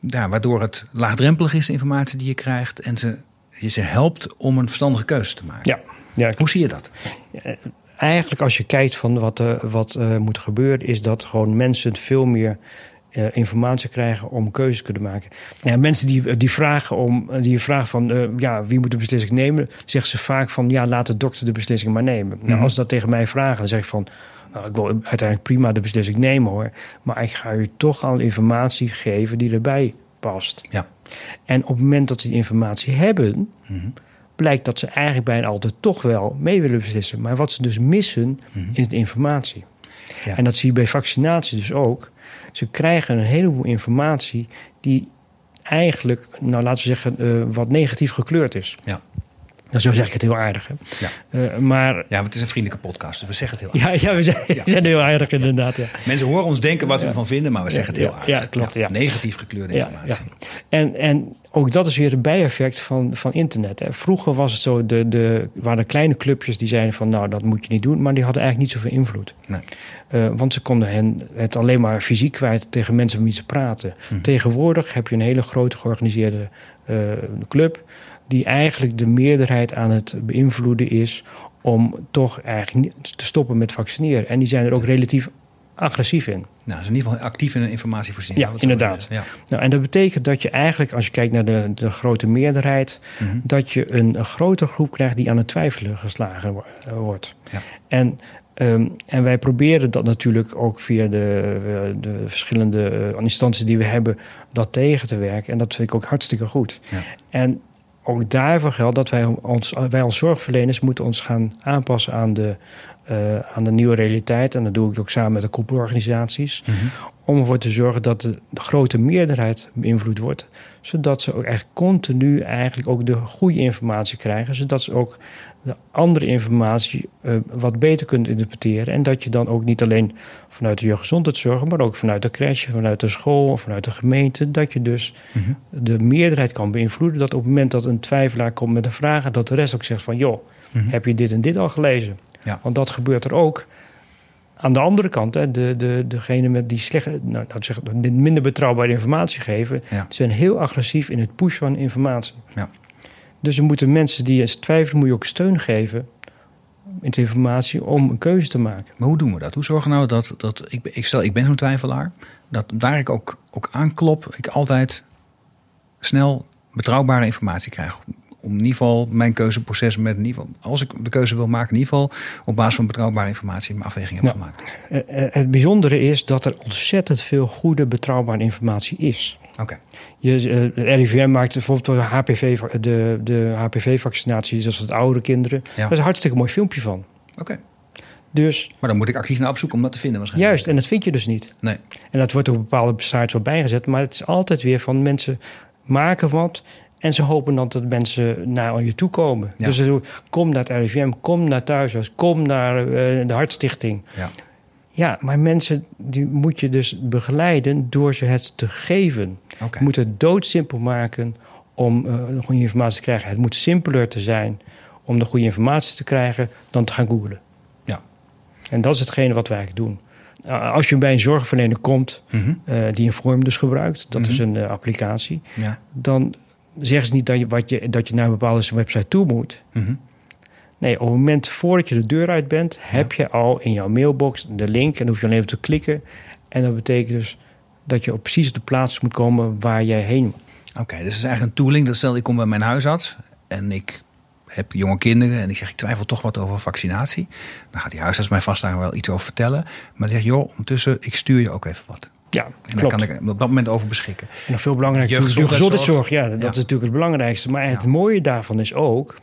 ja, waardoor het laagdrempelig is, de informatie die je krijgt. En ze, je ze helpt om een verstandige keuze te maken. Ja, ja Hoe zie je dat? Eigenlijk als je kijkt van wat, eh, wat eh, moet gebeuren, is dat gewoon mensen veel meer eh, informatie krijgen om keuzes te kunnen maken. Ja, mensen die, die vragen om, die vragen van ja, wie moet de beslissing nemen, zeggen ze vaak van ja, laat de dokter de beslissing maar nemen. Nou, Mhm. als ze dat tegen mij vragen, dan zeg ik van nou, ik wil uiteindelijk prima de beslissing nemen hoor, maar ik ga u toch al informatie geven die erbij past. Ja. En op het moment dat ze die informatie hebben, Mhm. Blijkt dat ze eigenlijk bijna altijd toch wel mee willen beslissen. Maar wat ze dus missen, Mhm. is de informatie. Ja. En dat zie je bij vaccinatie dus ook. Ze krijgen een heleboel informatie die eigenlijk, nou laten we zeggen, eh, wat negatief gekleurd is. Ja. Nou, zo zeg ik het heel aardig. Hè? Ja. Eh, maar ja, het is een vriendelijke podcast, dus we zeggen het heel ja, ja, we zijn, Ja. zijn heel aardig inderdaad. Ja. Mensen horen ons denken wat we ervan vinden, maar we zeggen het heel aardig. ja, klopt, ja. Negatief gekleurde informatie. En, en ook dat is weer een bijeffect van, van internet. Hè. Vroeger was het zo, de, de, waren kleine clubjes die zeiden van... nou, dat moet je niet doen, maar die hadden eigenlijk niet zoveel invloed. Nee. Eh, want ze konden hen het alleen maar fysiek kwijt tegen mensen met wie ze praten. Mhm. Tegenwoordig heb je een hele grote georganiseerde eh, club... die eigenlijk de meerderheid aan het beïnvloeden is... om toch eigenlijk niet te stoppen met vaccineren. En die zijn er ook relatief agressief in. Nou, ze is in ieder geval actief in een informatievoorziening. Ja, inderdaad. Ja. Nou, en dat betekent dat je eigenlijk, als je kijkt naar de, de grote meerderheid, Mhm. dat je een, een grotere groep krijgt die aan het twijfelen geslagen wo- wordt. Ja. En, ehm, en wij proberen dat natuurlijk ook via de, eh, de verschillende eh, instanties die we hebben, dat tegen te werken. En dat vind ik ook hartstikke goed. Ja. En ook daarvoor geldt dat wij, ons, wij als zorgverleners moeten ons gaan aanpassen aan de, eh, aan de nieuwe realiteit. En dat doe ik ook samen met de koepelorganisaties Mhm. om ervoor te zorgen dat de, de grote meerderheid beïnvloed wordt. Zodat ze ook echt continu eigenlijk ook de goede informatie krijgen. Zodat ze ook de andere informatie eh, wat beter kunnen interpreteren. En dat je dan ook niet alleen vanuit de jeugdgezondheidszorg... maar ook vanuit de crash, vanuit de school, vanuit de gemeente... dat je dus Mhm. de meerderheid kan beïnvloeden. Dat op het moment dat een twijfelaar komt met een vraag... dat de rest ook zegt van, joh, Mhm. heb je dit en dit al gelezen? Ja. Want dat gebeurt er ook. Aan de andere kant, hè, de, de, degene met die slechte, nou, we zeggen, minder betrouwbare informatie geven, Ja. zijn heel agressief in het pushen van informatie. Ja. Dus er moeten mensen die eens twijfelen, moet je ook steun geven met informatie om een keuze te maken. Maar hoe doen we dat? Hoe zorgen we nou dat, dat ik, ik stel, ik ben zo'n twijfelaar, dat waar ik ook, ook aanklop, ik altijd snel betrouwbare informatie krijg. Om in ieder geval mijn keuzeproces met in ieder geval, als ik de keuze wil maken, in ieder geval op basis van betrouwbare informatie mijn afweging heb Ja. gemaakt. Eh, eh, Het bijzondere is dat er ontzettend veel goede, betrouwbare informatie is. Oké. Je, eh, RIVM maakt bijvoorbeeld de HPV, de, de HPV-vaccinatie, zoals het oude kinderen. Ja. Daar is een hartstikke mooi filmpje van. Oké. Dus, maar dan moet ik actief naar opzoeken om dat te vinden waarschijnlijk. Juist, en dat vind je dus niet. Nee. En dat wordt op bepaalde sites wel bijgezet. Maar het is altijd weer van mensen maken wat... en ze hopen dan dat mensen naar je toe komen. Ja. Dus ze kom naar het RIVM, kom naar thuishuis... kom naar uh, de Hartstichting. Ja. Ja, maar mensen die moet je dus begeleiden door ze het te geven. Okay. Je moet het doodsimpel maken om uh, goede informatie te krijgen. Het moet simpeler te zijn om de goede informatie te krijgen dan te gaan googlen. Ja. En dat is hetgene wat wij eigenlijk doen. Uh, als je bij een zorgverlener komt mm -hmm. uh, die Inform dus gebruikt, dat Mhm. is een applicatie, Ja. dan zeggen ze niet dat je, wat je, dat je naar een bepaalde website toe moet. Mhm. Nee, op het moment voordat je de deur uit bent, heb je al in jouw mailbox de link en dan hoef je alleen even te klikken. En dat betekent dus dat je op precies de plaats moet komen waar jij heen moet. Oké, dus het is eigenlijk een tooling. Dat stel ik kom bij mijn huisarts en ik heb jonge kinderen en ik zeg ik twijfel toch wat over vaccinatie. Dan gaat die huisarts mij vast daar wel iets over vertellen. Maar dan zeg joh, ondertussen, ik stuur je ook even wat. Ja, En klopt. daar kan ik op dat moment over beschikken. En nog veel belangrijker, de Jeugdgezondheidszorg. gezondheidszorg. Ja, dat Ja. is natuurlijk het belangrijkste. Maar het Ja. mooie daarvan is ook,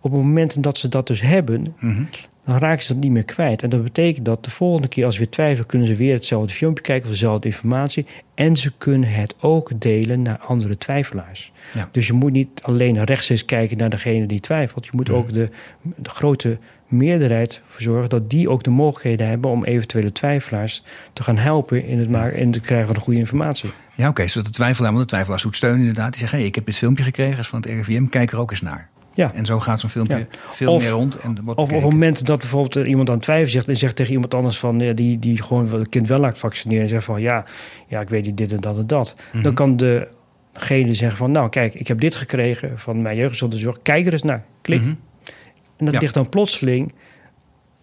op het moment dat ze dat dus hebben, Mhm. Dan raken ze dat niet meer kwijt. En dat betekent dat de volgende keer als ze weer twijfelen, kunnen ze weer hetzelfde filmpje kijken of dezelfde informatie. En ze kunnen het ook delen naar andere twijfelaars. Ja. Dus je moet niet alleen rechtstreeks kijken naar degene die twijfelt. Je moet ook de, de grote meerderheid voor zorgen dat die ook de mogelijkheden hebben om eventuele twijfelaars te gaan helpen in het maken te krijgen van de goede informatie. Ja, oké, zodat de twijfelaar, want de twijfelaar zoekt steun inderdaad. Die zegt, hé, ik heb dit filmpje gekregen is van het RIVM, kijk er ook eens naar. Ja. En zo gaat zo'n filmpje Ja. veel Of- meer rond. En wordt Of op het moment dat bijvoorbeeld er iemand aan het twijfelen zegt... en zegt tegen iemand anders van... ja, die, die gewoon het kind wel laat vaccineren... en zegt van ja, ja, ik weet niet dit en dat en dat. Mhm. Dan kan degene zeggen van... nou kijk, ik heb dit gekregen van mijn jeugdzorg. Kijk er eens naar. Klik. Mhm. En dat Ja. ligt dan plotseling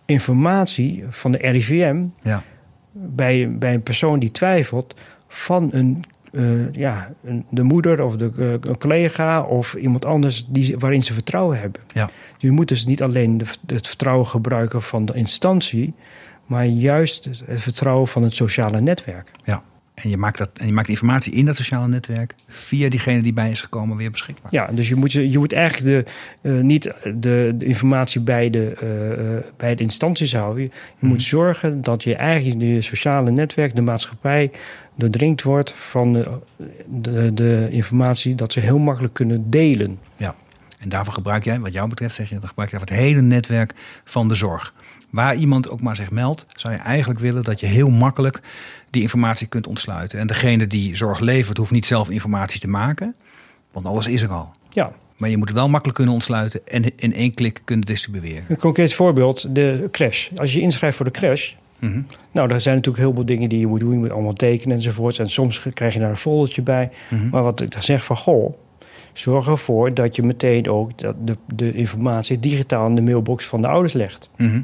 informatie van de RIVM... Ja. bij, bij een persoon die twijfelt... van een, eh, ja, de moeder of de, eh, een collega of iemand anders... Die, waarin ze vertrouwen hebben. Ja. Je moet dus niet alleen de, het vertrouwen gebruiken van de instantie, maar juist het vertrouwen van het sociale netwerk. ja. En je, maakt dat, en je maakt informatie in dat sociale netwerk via diegene die bij is gekomen weer beschikbaar. Ja, dus je moet, je moet eigenlijk de, eh, niet de, de informatie bij de, eh, bij de instanties houden. Je, je Mhm. moet zorgen dat je eigenlijk de sociale netwerk, de maatschappij, doordringd wordt van de, de, de informatie dat ze heel makkelijk kunnen delen. Ja. En daarvoor gebruik jij, wat jou betreft, zeg je, dan gebruik je daarvoor het hele netwerk van de zorg. Waar iemand ook maar zich meldt, zou je eigenlijk willen dat je heel makkelijk die informatie kunt ontsluiten. En degene die zorg levert, hoeft niet zelf informatie te maken, want alles is er al. Ja, Maar je moet het wel makkelijk kunnen ontsluiten en in één klik kunnen distribueren. een concreet voorbeeld, de crash. Als je inschrijft voor de crash, Mhm. Nou, er zijn natuurlijk heel veel dingen die je moet doen. Je moet allemaal tekenen enzovoorts. En soms krijg je daar een foldertje bij. Mhm. Maar wat ik dan zeg van, goh... zorg ervoor dat je meteen ook de, de informatie digitaal in de mailbox van de ouders legt. Mhm.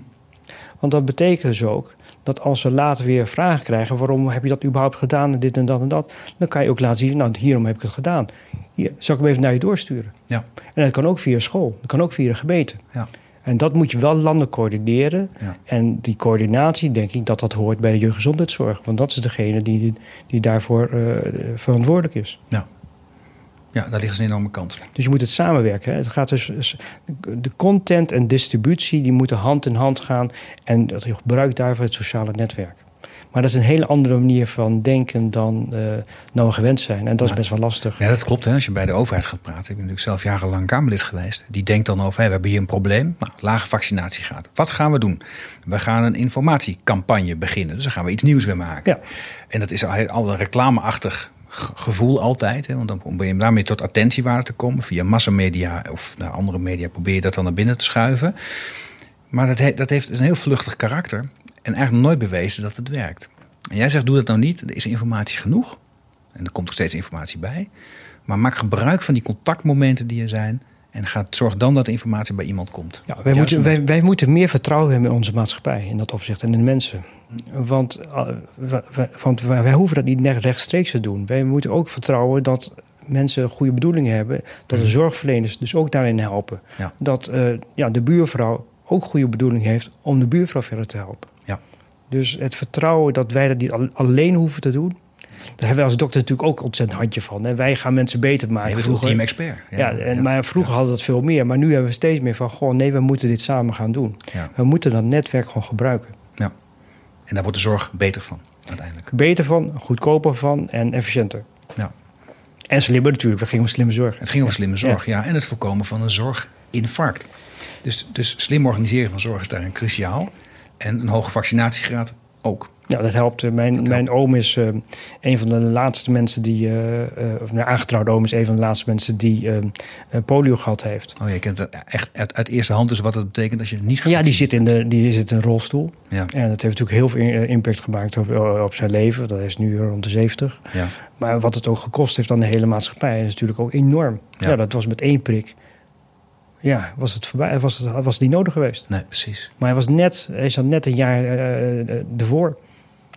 Want dat betekent dus ook dat als ze later weer vragen krijgen... waarom heb je dat überhaupt gedaan en dit en dat en dat... dan kan je ook laten zien, nou, hierom heb ik het gedaan. Hier, zal ik hem even naar je doorsturen? Ja. En dat kan ook via school. Dat kan ook via de gemeente. Ja. En dat moet je wel landen coördineren. Ja. En die coördinatie, denk ik, dat dat hoort bij de jeugdgezondheidszorg. Want dat is degene die, die daarvoor eh, verantwoordelijk is. ja, daar ligt een enorme kans. Dus je moet het samenwerken. Hè. Het gaat dus, de content en distributie die moeten hand in hand gaan. En dat je gebruikt daarvoor het sociale netwerk. Maar dat is een hele andere manier van denken dan eh nou we gewend zijn. En dat is best wel lastig. Ja, dat klopt. Hè. Als je bij de overheid gaat praten. Ik ben natuurlijk zelf jarenlang Kamerlid geweest. Die denkt dan over, hé, we hebben hier een probleem. Nou, lage vaccinatiegraad. Wat gaan we doen? We gaan een informatiecampagne beginnen. Dus dan gaan we iets nieuws weer maken. Ja. En dat is al, al een reclameachtig ge- gevoel altijd. Hè. Want dan probeer je daarmee tot attentiewaarde te komen. Via massamedia of naar andere media probeer je dat dan naar binnen te schuiven. Maar dat, he- dat heeft een heel vluchtig karakter. En eigenlijk nooit bewezen dat het werkt. En jij zegt, doe dat nou niet. Er is informatie genoeg. En er komt nog steeds informatie bij. Maar maak gebruik van die contactmomenten die er zijn. En ga, zorg dan dat de informatie bij iemand komt. Ja, wij, moeten, wij, wij moeten meer vertrouwen hebben in onze maatschappij in dat opzicht en in de mensen. Want, eh, want wij, wij hoeven dat niet rechtstreeks te doen. Wij moeten ook vertrouwen dat mensen goede bedoelingen hebben. Dat de zorgverleners dus ook daarin helpen. Ja. Dat eh, ja, de buurvrouw ook goede bedoeling heeft om de buurvrouw verder te helpen. Ja. Dus het vertrouwen dat wij dat niet al- alleen hoeven te doen. hebben we als dokter natuurlijk ook ontzettend handje van. En wij gaan mensen beter maken. Je bent een team expert. Ja, en, maar vroeger hadden we dat veel meer. Maar nu hebben we steeds meer van... Goh, nee, we moeten dit samen gaan doen. We moeten dat netwerk gewoon gebruiken. Ja. En daar wordt de zorg beter van, uiteindelijk. Beter van, goedkoper van en efficiënter. Ja. En slimmer natuurlijk. We gingen om slimme zorg. Het ging over slimme zorg, ja. En het voorkomen van een zorginfarct. Dus, dus slim organiseren van zorg is daarin cruciaal. En een hoge vaccinatiegraad ook. Ja, dat helpt. Mijn, mijn oom is uh, een van de laatste mensen die, uh, uh, of mijn aangetrouwde oom is een van de laatste mensen die polio gehad heeft. Oh, je kent het echt uit, uit, eerste hand dus wat het betekent als je het niet Ja, die zit in, de, die zit in een rolstoel. Ja. En dat heeft natuurlijk heel veel impact gemaakt op, op zijn leven. Dat is nu rond de 70. Ja. Maar wat het ook gekost heeft aan de hele maatschappij is natuurlijk ook enorm. Ja, ja dat was met één prik ja, was het voorbij, was het, was het niet nodig geweest. Nee, precies. Maar hij was net, hij zat net een jaar uh, ervoor.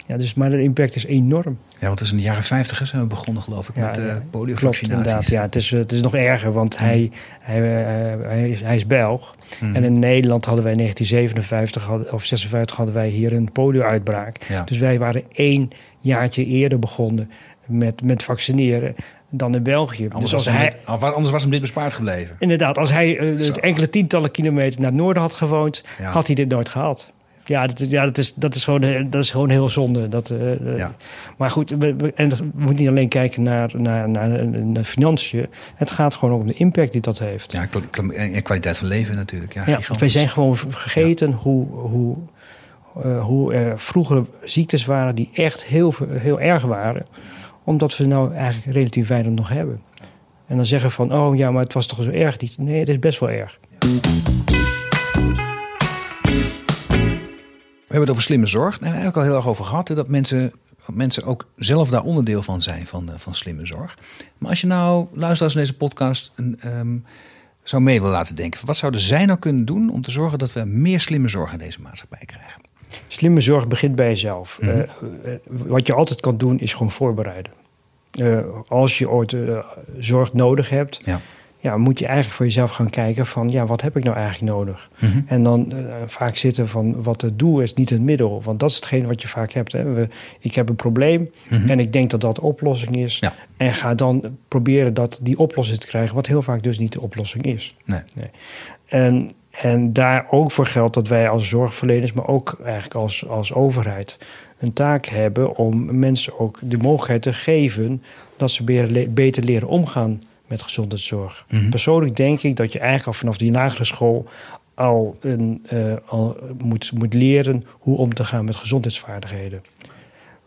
Ja, dus, maar de impact is enorm. Ja, want het is in de jaren 50 zijn we begonnen, geloof ik, met uh, poliovaccinaties. Ja, het is, het is nog erger, want mm. hij, hij, hij, is, hij is Belg. Mm. En in Nederland hadden wij in 1957 of 56 hadden wij hier een polio-uitbraak. Ja. Dus wij waren één jaartje eerder begonnen met, met vaccineren dan in België. Anders, dus als hij, anders was hem dit bespaard gebleven. Inderdaad, als hij uh, enkele tientallen kilometer naar het noorden had gewoond, had hij dit nooit gehad. Ja, dat, ja dat, is, dat, is gewoon, eh, dat is gewoon heel zonde. Dat, uh, ja. Maar goed, we, we, en we moeten niet alleen kijken naar, naar, naar, naar financiën. Het gaat gewoon ook om de impact die dat heeft. Ja, en kwaliteit van leven natuurlijk. Ja, ja wij zijn gewoon vergeten hoe, hoe, uh, hoe er vroeger ziektes waren die echt heel, heel erg waren omdat we nou eigenlijk relatief weinig nog hebben. En dan zeggen van, oh ja, maar het was toch zo erg niet. Nee, het is best wel erg. We hebben het over slimme zorg. Daar hebben we ook al heel erg over gehad. Dat mensen, mensen ook zelf daar onderdeel van zijn, van, van slimme zorg. Maar als je nou, luisteraars naar deze podcast, um, zou mee willen laten denken. Wat zouden zij nou kunnen doen om te zorgen dat we meer slimme zorg in deze maatschappij krijgen? Slimme zorg begint bij jezelf. Mhm. Eh, wat je altijd kan doen is gewoon voorbereiden. Uh, als je ooit uh, zorg nodig hebt, ja. Ja, moet je eigenlijk voor jezelf gaan kijken van ja, wat heb ik nou eigenlijk nodig? Mm -hmm. En dan vaak zitten van wat het doel is, niet het middel. Want dat is hetgeen wat je vaak hebt. Hè. We, ik heb een probleem mm -hmm. en ik denk dat dat de oplossing is. Ja. En ga dan proberen dat die oplossing te krijgen, wat heel vaak dus niet de oplossing is. Nee. nee. En en daar ook voor geldt dat wij als zorgverleners, maar ook eigenlijk als, als overheid, een taak hebben om mensen ook de mogelijkheid te geven dat ze beter leren omgaan met gezondheidszorg. Mhm. Persoonlijk denk ik dat je eigenlijk al vanaf die lagere school al, een, uh, al moet, moet leren hoe om te gaan met gezondheidsvaardigheden.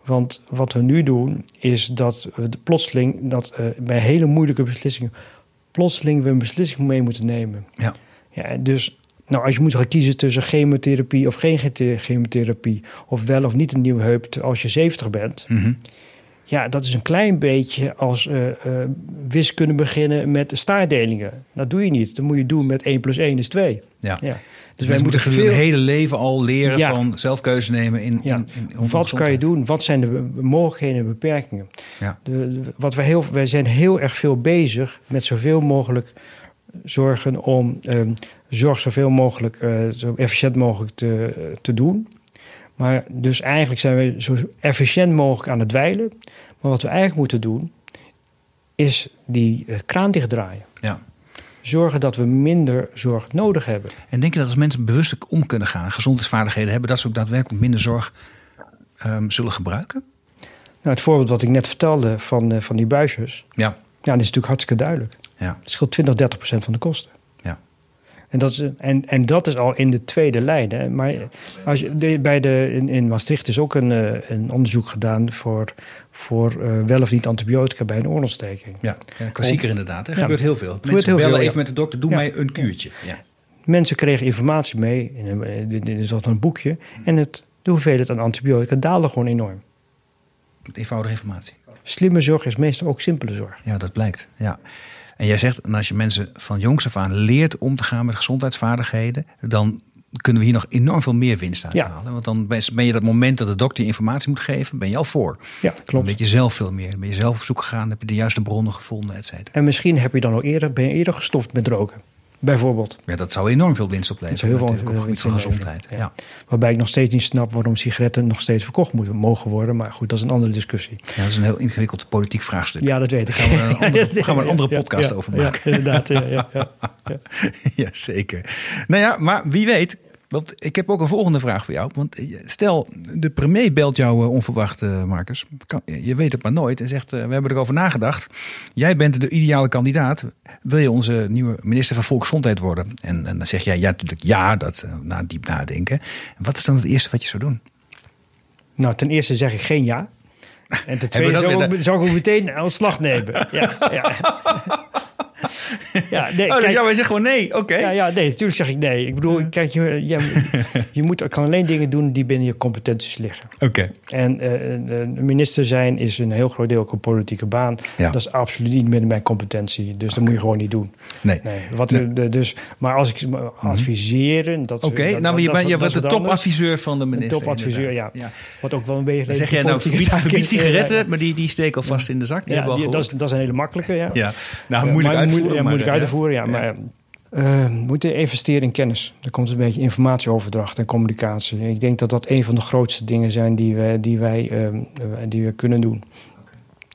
Want wat we nu doen, is dat we plotseling dat uh, bij hele moeilijke beslissingen, plotseling we een beslissing mee moeten nemen. Ja. Ja, dus nou, als je moet gaan kiezen tussen chemotherapie of geen chemotherapie, of wel of niet een nieuwe heup als je 70 bent. Mhm. Ja, dat is een klein beetje als uh, uh, wiskunde beginnen met staardelingen. Dat doe je niet. Dat moet je doen met 1 plus 1 is 2. Ja. ja. Dus wij moeten veel... het hele leven al leren van zelfkeuze nemen in, ja. in, in Wat kan je doen? Wat zijn de mogelijkheden en beperkingen? Ja. De, wat wij, heel, wij zijn heel erg veel bezig met zoveel mogelijk zorgen om um, zorg zoveel mogelijk, uh, zo efficiënt mogelijk te, te doen. Maar dus eigenlijk zijn we zo efficiënt mogelijk aan het dweilen. Maar wat we eigenlijk moeten doen, is die uh, kraan dichtdraaien. Ja. Zorgen dat we minder zorg nodig hebben. En denk je dat als mensen bewust om kunnen gaan, gezondheidsvaardigheden hebben, dat ze ook daadwerkelijk minder zorg um, zullen gebruiken? Nou, het voorbeeld wat ik net vertelde van, uh, van die buisjes. Ja. Ja, dat is natuurlijk hartstikke duidelijk. Ja. Het scheelt 20, 30 procent van de kosten. Ja. En dat, is, en, en dat is al in de tweede lijn. Hè. Maar als je, bij de, in, in Maastricht is ook een, eh, een onderzoek gedaan voor, voor uh, wel of niet antibiotica bij een oorontsteking. Ja, ja klassieker inderdaad. Er gebeurt heel veel. Mensen heel bellen veel, even met de dokter, doe mij een kuurtje. Ja. Mensen kregen informatie mee, in dit is dat een boekje. En het, de hoeveelheid aan antibiotica daalde gewoon enorm. Met eenvoudige informatie. Slimme zorg is meestal ook simpele zorg. Ja, dat blijkt. Ja. En jij zegt, als je mensen van jongs af aan leert om te gaan met gezondheidsvaardigheden, dan kunnen we hier nog enorm veel meer winst uit halen. Want dan ben je dat moment dat de dokter je informatie moet geven, ben je al voor. Ja, klopt. Dan weet je zelf veel meer. Dan ben je zelf op zoek gegaan, heb je de juiste bronnen gevonden, et cetera. En misschien heb je dan al eerder, ben je eerder gestopt met roken. Bijvoorbeeld. Ja, dat zou enorm veel winst opleveren. Dat zou heel veel natuurlijk, op het gebied van winst gezondheid. Ja. Waarbij ik nog steeds niet snap waarom sigaretten nog steeds verkocht moeten mogen worden. Maar goed, dat is een andere discussie. Ja, dat is een heel ingewikkeld politiek vraagstuk. Ja, dat weet ik. [LAUGHS] Gaan we een andere, gaan we een andere podcast over maken. inderdaad. Ja. [LAUGHS] ja, zeker. Nou ja, maar wie weet. Want ik heb ook een volgende vraag voor jou. Want stel, de premier belt jou eh, onverwacht, eh, Marcus. Je weet het maar nooit. En zegt, eh, we hebben erover nagedacht. Jij bent de ideale kandidaat. Wil je onze nieuwe minister van Volksgezondheid worden? En, en dan zeg jij ja, natuurlijk ja, dat eh, na diep nadenken. En wat is dan het eerste wat je zou doen? Nou, ten eerste zeg ik geen ja. [LAUGHS] En ten tweede zou, ik, zou ik meteen ontslag nemen. Ja, ja. [LAUGHS] [LAUGHS] ja, nee, oh, kijk, ja, wij zeggen gewoon nee. Oké. ja, ja, nee, natuurlijk zeg ik nee. Ik bedoel, kijk, je, je, je moet, kan alleen dingen doen die binnen je competenties liggen. Oké. En een minister zijn is een heel groot deel ook een politieke baan. Ja. Dat is absoluut niet binnen mijn competentie. Dus dat moet je gewoon niet doen. Nee. Nee, wat, Nee. Mhm. de- dus, maar als ik me adviseren... dat- Oké, nou, je bent, je de topadviseur van de minister. topadviseur, ja. Wat ook wel een beetje... Dan zeg jij nou, verbied, verbied sigaretten, maar die, die steken alvast in de zak. Die Ja, die- al dat, is, dat is een hele makkelijke, ja. Ja, nou, moeilijk uitvoeren. Ja, moeilijk uitvoeren, ja. Maar eh, we moeten investeren in kennis. Er komt een beetje informatieoverdracht en communicatie. Ik denk dat dat een van de grootste dingen zijn die, we, die wij eh, die we kunnen doen.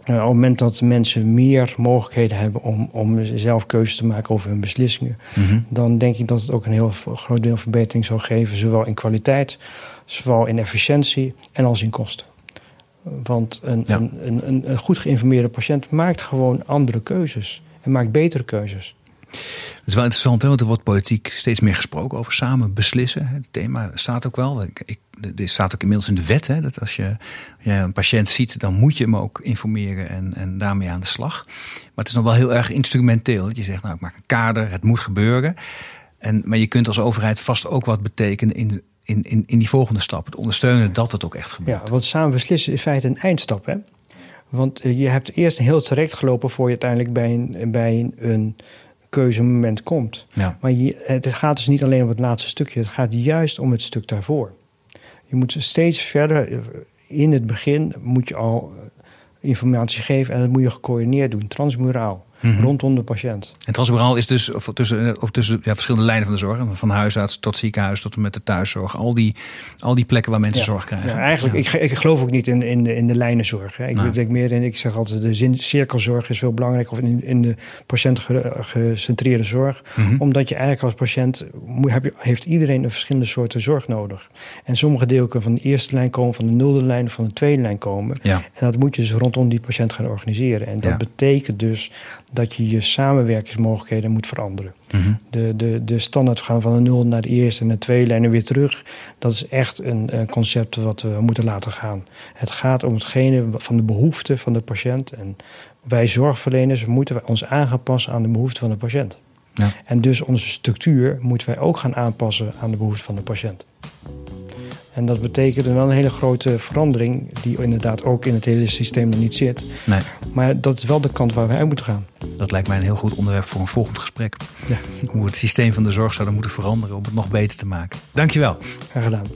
Eh, op het moment dat mensen meer mogelijkheden hebben om, om zelf keuzes te maken over hun beslissingen, Mhm. dan denk ik dat het ook een heel groot deel verbetering zal geven, zowel in kwaliteit, zowel in efficiëntie en als in kosten. Want een, Ja. een, een, een, een goed geïnformeerde patiënt maakt gewoon andere keuzes en maakt betere keuzes. Het is wel interessant, hè, want er wordt politiek steeds meer gesproken over samen beslissen. Het thema staat ook wel. Ik, er staat ook inmiddels in de wet hè, dat als je, een patiënt ziet, dan moet je hem ook informeren en, en daarmee aan de slag. Maar het is nog wel heel erg instrumenteel. Dat je zegt, nou, ik maak een kader, het moet gebeuren. En, maar je kunt als overheid vast ook wat betekenen in, in, in, in die volgende stap. Het ondersteunen dat het ook echt gebeurt. Ja, want samen beslissen is in feite een eindstap. Hè? Want eh, je hebt eerst heel traject gelopen voor je uiteindelijk bij een, bij een, een keuzemoment komt. Ja. Maar je, het gaat dus niet alleen om het laatste stukje, het gaat juist om het stuk daarvoor. Je moet steeds verder, eh, in het begin moet je al eh, informatie geven en dat moet je gecoördineerd doen, transmuraal, Mhm. rondom de patiënt. En transmuraal is dus of tussen, of tussen ja, verschillende lijnen van de zorg. Van huisarts tot ziekenhuis tot en met de thuiszorg. Al die, al die plekken waar mensen Ja. zorg krijgen. Ja, eigenlijk, Ik, ik geloof ook niet in, in, de, in de lijnenzorg. Hè. Ik denk meer in, ik zeg altijd, de zin, cirkelzorg is veel belangrijk. Of in, in de patiëntgecentreerde zorg. Mhm. Omdat je eigenlijk als patiënt, heb je, heeft iedereen een verschillende soorten zorg nodig. En sommige delen kunnen van de eerste lijn komen, van de nulde lijn, van de tweede lijn komen. Ja. En dat moet je dus rondom die patiënt gaan organiseren. En dat betekent dus dat je je samenwerkingsmogelijkheden moet veranderen. Mhm. De, de, de standaard gaan van de nul naar de eerste en de tweede lijn en weer terug. Dat is echt een, een concept wat we moeten laten gaan. Het gaat om hetgene van de behoeften van de patiënt. En wij zorgverleners moeten ons aan gaan passen aan de behoeften van de patiënt. Ja. En dus onze structuur moeten wij ook gaan aanpassen aan de behoeften van de patiënt. En dat betekent wel een hele grote verandering, die inderdaad ook in het hele systeem nog niet zit. Nee, Maar dat is wel de kant waar wij uit moeten gaan. dat lijkt mij een heel goed onderwerp voor een volgend gesprek. Ja, Hoe we het systeem van de zorg zouden moeten veranderen om het nog beter te maken. Dankjewel. graag gedaan.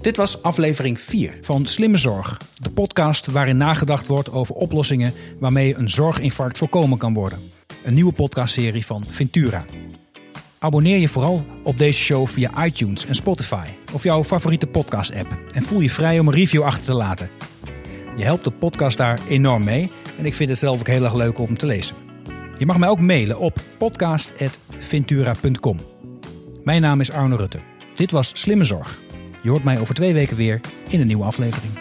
Dit was aflevering 4 van Slimme Zorg. De podcast waarin nagedacht wordt over oplossingen waarmee een zorginfarct voorkomen kan worden. Een nieuwe podcastserie van Ventura. Abonneer je vooral op deze show via iTunes en Spotify of jouw favoriete podcast-app. En voel je vrij om een review achter te laten. Je helpt de podcast daar enorm mee en ik vind het zelf ook heel erg leuk om te lezen. Je mag mij ook mailen op podcast.ventura.com. Mijn naam is Arno Rutte. Dit was Slimme Zorg. Je hoort mij over twee weken weer in een nieuwe aflevering.